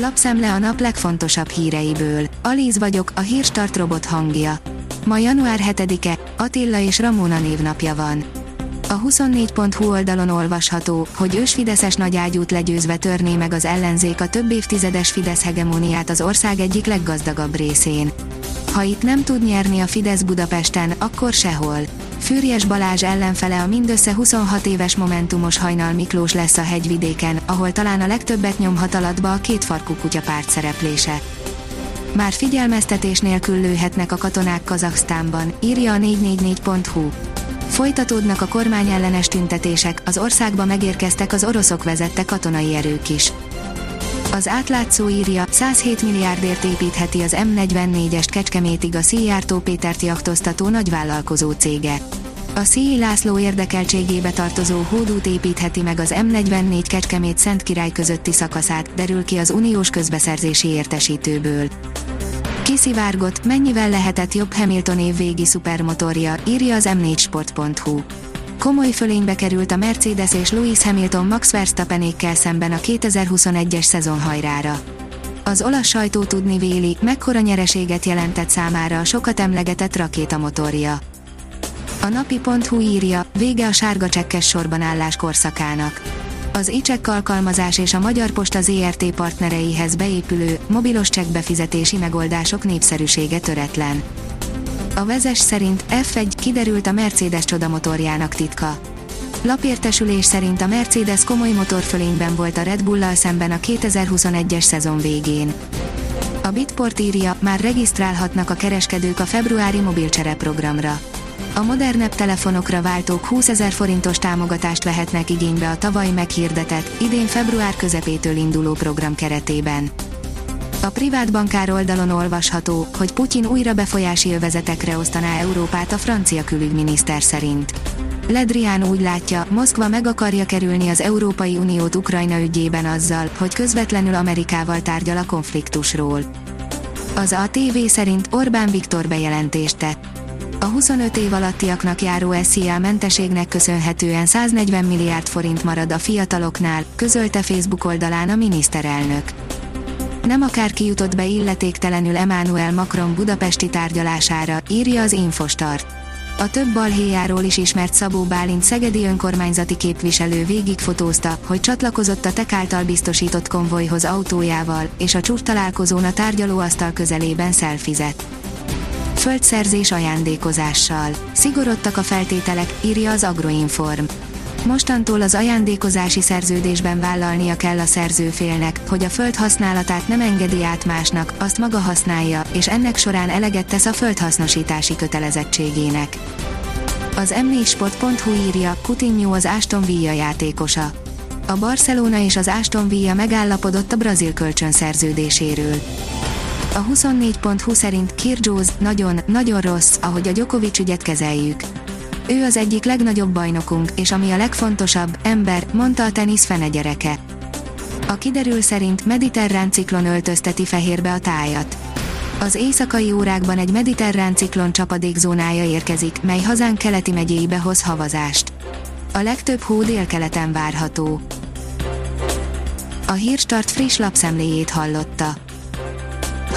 Lapszemle a nap legfontosabb híreiből. Alíz vagyok, a hírstart robot hangja. Ma január 7-e, Attila és Ramona névnapja van. A 24.hu oldalon olvasható, hogy ősfideszes nagyágyút legyőzve törné meg az ellenzék a több évtizedes Fidesz hegemóniát az ország egyik leggazdagabb részén. Ha itt nem tud nyerni a Fidesz Budapesten, akkor sehol. Fűrjes Balázs ellenfele a mindössze 26 éves Momentumos Hajnal Miklós lesz a hegyvidéken, ahol talán a legtöbbet nyomhat alatba a kétfarkú kutyapárt szereplése. Már figyelmeztetés nélkül lőhetnek a katonák Kazaksztánban, írja a 444.hu. Folytatódnak a kormányellenes tüntetések, az országba megérkeztek az oroszok vezette katonai erők is. Az átlátszó írja, 107 milliárdért építheti az M44-est Kecskemétig a Szijjártó Pétert jachtoztató nagyvállalkozó cége. A Szíj László érdekeltségébe tartozó hódút építheti meg az M44 Kecskemét Szent Király közötti szakaszát, derül ki az uniós közbeszerzési értesítőből. Kiszivárgott, mennyivel lehetett jobb Hamilton évvégi szupermotorja, írja az m4sport.hu. Komoly fölénybe került a Mercedes és Lewis Hamilton Max Verstappenékkel szemben a 2021-es szezon hajrára. Az olasz sajtó tudni véli, mekkora nyereséget jelentett számára a sokat emlegetett rakétamotorja. A napi.hu írja, vége a sárga csekkes sorban állás korszakának. Az ICSEK alkalmazás és a Magyar Posta ZRT partnereihez beépülő, mobilos csekkbefizetési megoldások népszerűsége töretlen. A vezes szerint F1 kiderült a Mercedes csodamotorjának titka. Lapértesülés szerint a Mercedes komoly motorfölényben volt a Red Bull-lal szemben a 2021-es szezon végén. A Bitport írja, már regisztrálhatnak a kereskedők a februári mobilcsere programra. A modernebb telefonokra váltók 20 ezer forintos támogatást vehetnek igénybe a tavaly meghirdetett, idén február közepétől induló program keretében. A privát bankár oldalon olvasható, hogy Putyin újra befolyási övezetekre osztaná Európát a francia külügyminiszter szerint. Ledrián úgy látja, Moszkva meg akarja kerülni az Európai Uniót Ukrajna ügyében azzal, hogy közvetlenül Amerikával tárgyal a konfliktusról. Az ATV szerint Orbán Viktor bejelentést tett. A 25 év alattiaknak járó SZIA menteségnek köszönhetően 140 milliárd forint marad a fiataloknál, közölte Facebook oldalán a miniszterelnök nem akárki jutott be illetéktelenül Emmanuel Macron budapesti tárgyalására, írja az Infostart. A több balhéjáról is ismert Szabó Bálint szegedi önkormányzati képviselő végigfotózta, hogy csatlakozott a tek által biztosított konvojhoz autójával, és a csúcs találkozón a tárgyalóasztal közelében szelfizett. Földszerzés ajándékozással. Szigorodtak a feltételek, írja az Agroinform. Mostantól az ajándékozási szerződésben vállalnia kell a szerzőfélnek, hogy a föld használatát nem engedi át másnak, azt maga használja, és ennek során eleget tesz a földhasznosítási kötelezettségének. Az m4sport.hu írja, Coutinho az Aston Villa játékosa. A Barcelona és az Aston Villa megállapodott a brazil kölcsön szerződéséről. A 24.hu szerint Kirgyóz nagyon, nagyon rossz, ahogy a Djokovic ügyet kezeljük ő az egyik legnagyobb bajnokunk, és ami a legfontosabb, ember, mondta a tenisz fene gyereke. A kiderül szerint mediterrán ciklon öltözteti fehérbe a tájat. Az éjszakai órákban egy mediterrán ciklon csapadékzónája érkezik, mely hazánk keleti megyéibe hoz havazást. A legtöbb hó délkeleten várható. A Hírstart friss lapszemléjét hallotta.